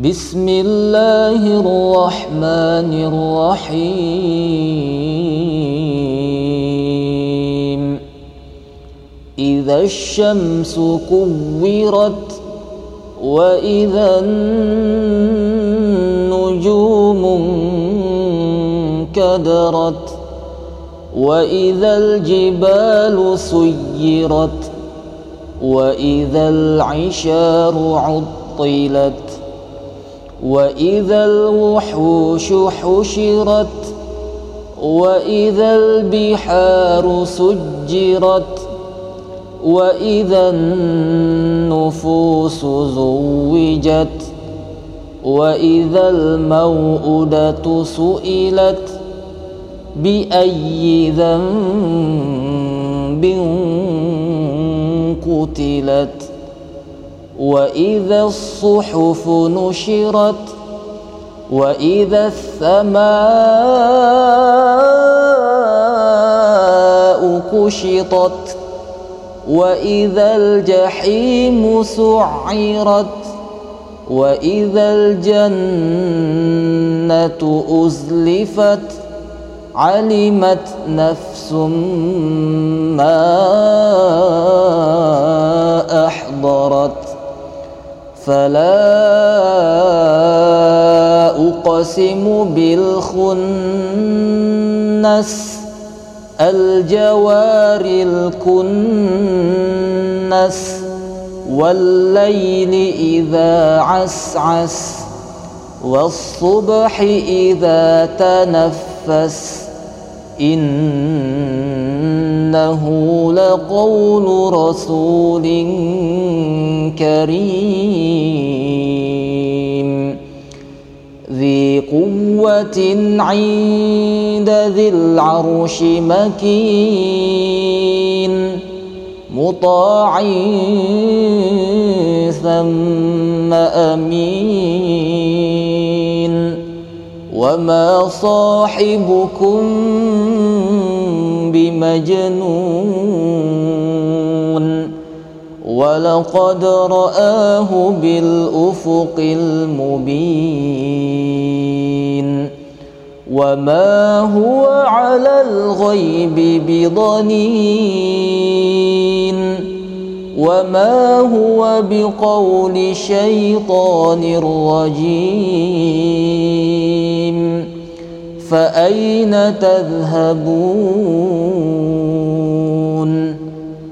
بسم الله الرحمن الرحيم. إذا الشمس كورت وإذا النجوم انكدرت وإذا الجبال سيرت وإذا العشار عطلت وإذا الوحوش حشرت وإذا البحار سجرت وإذا النفوس زوجت وإذا الموءودة سئلت بأي ذنب قتلت وإذا الصحف نشرت وإذا السماء كشطت وإذا الجحيم سعرت وإذا الجنة أزلفت علمت نفس ما فلا أقسم بالخنس الجوار الكنس والليل إذا عسعس والصبح إذا تنفس إنه لقول رسول كريم ذي قوة عند ذي العرش مكين. مطاع ثم أمين. وما صاحبكم بمجنون. ولقد رآه بالأفق المبين وما هو على الغيب بضنين وما هو بقول شيطان رجيم فأين تذهبون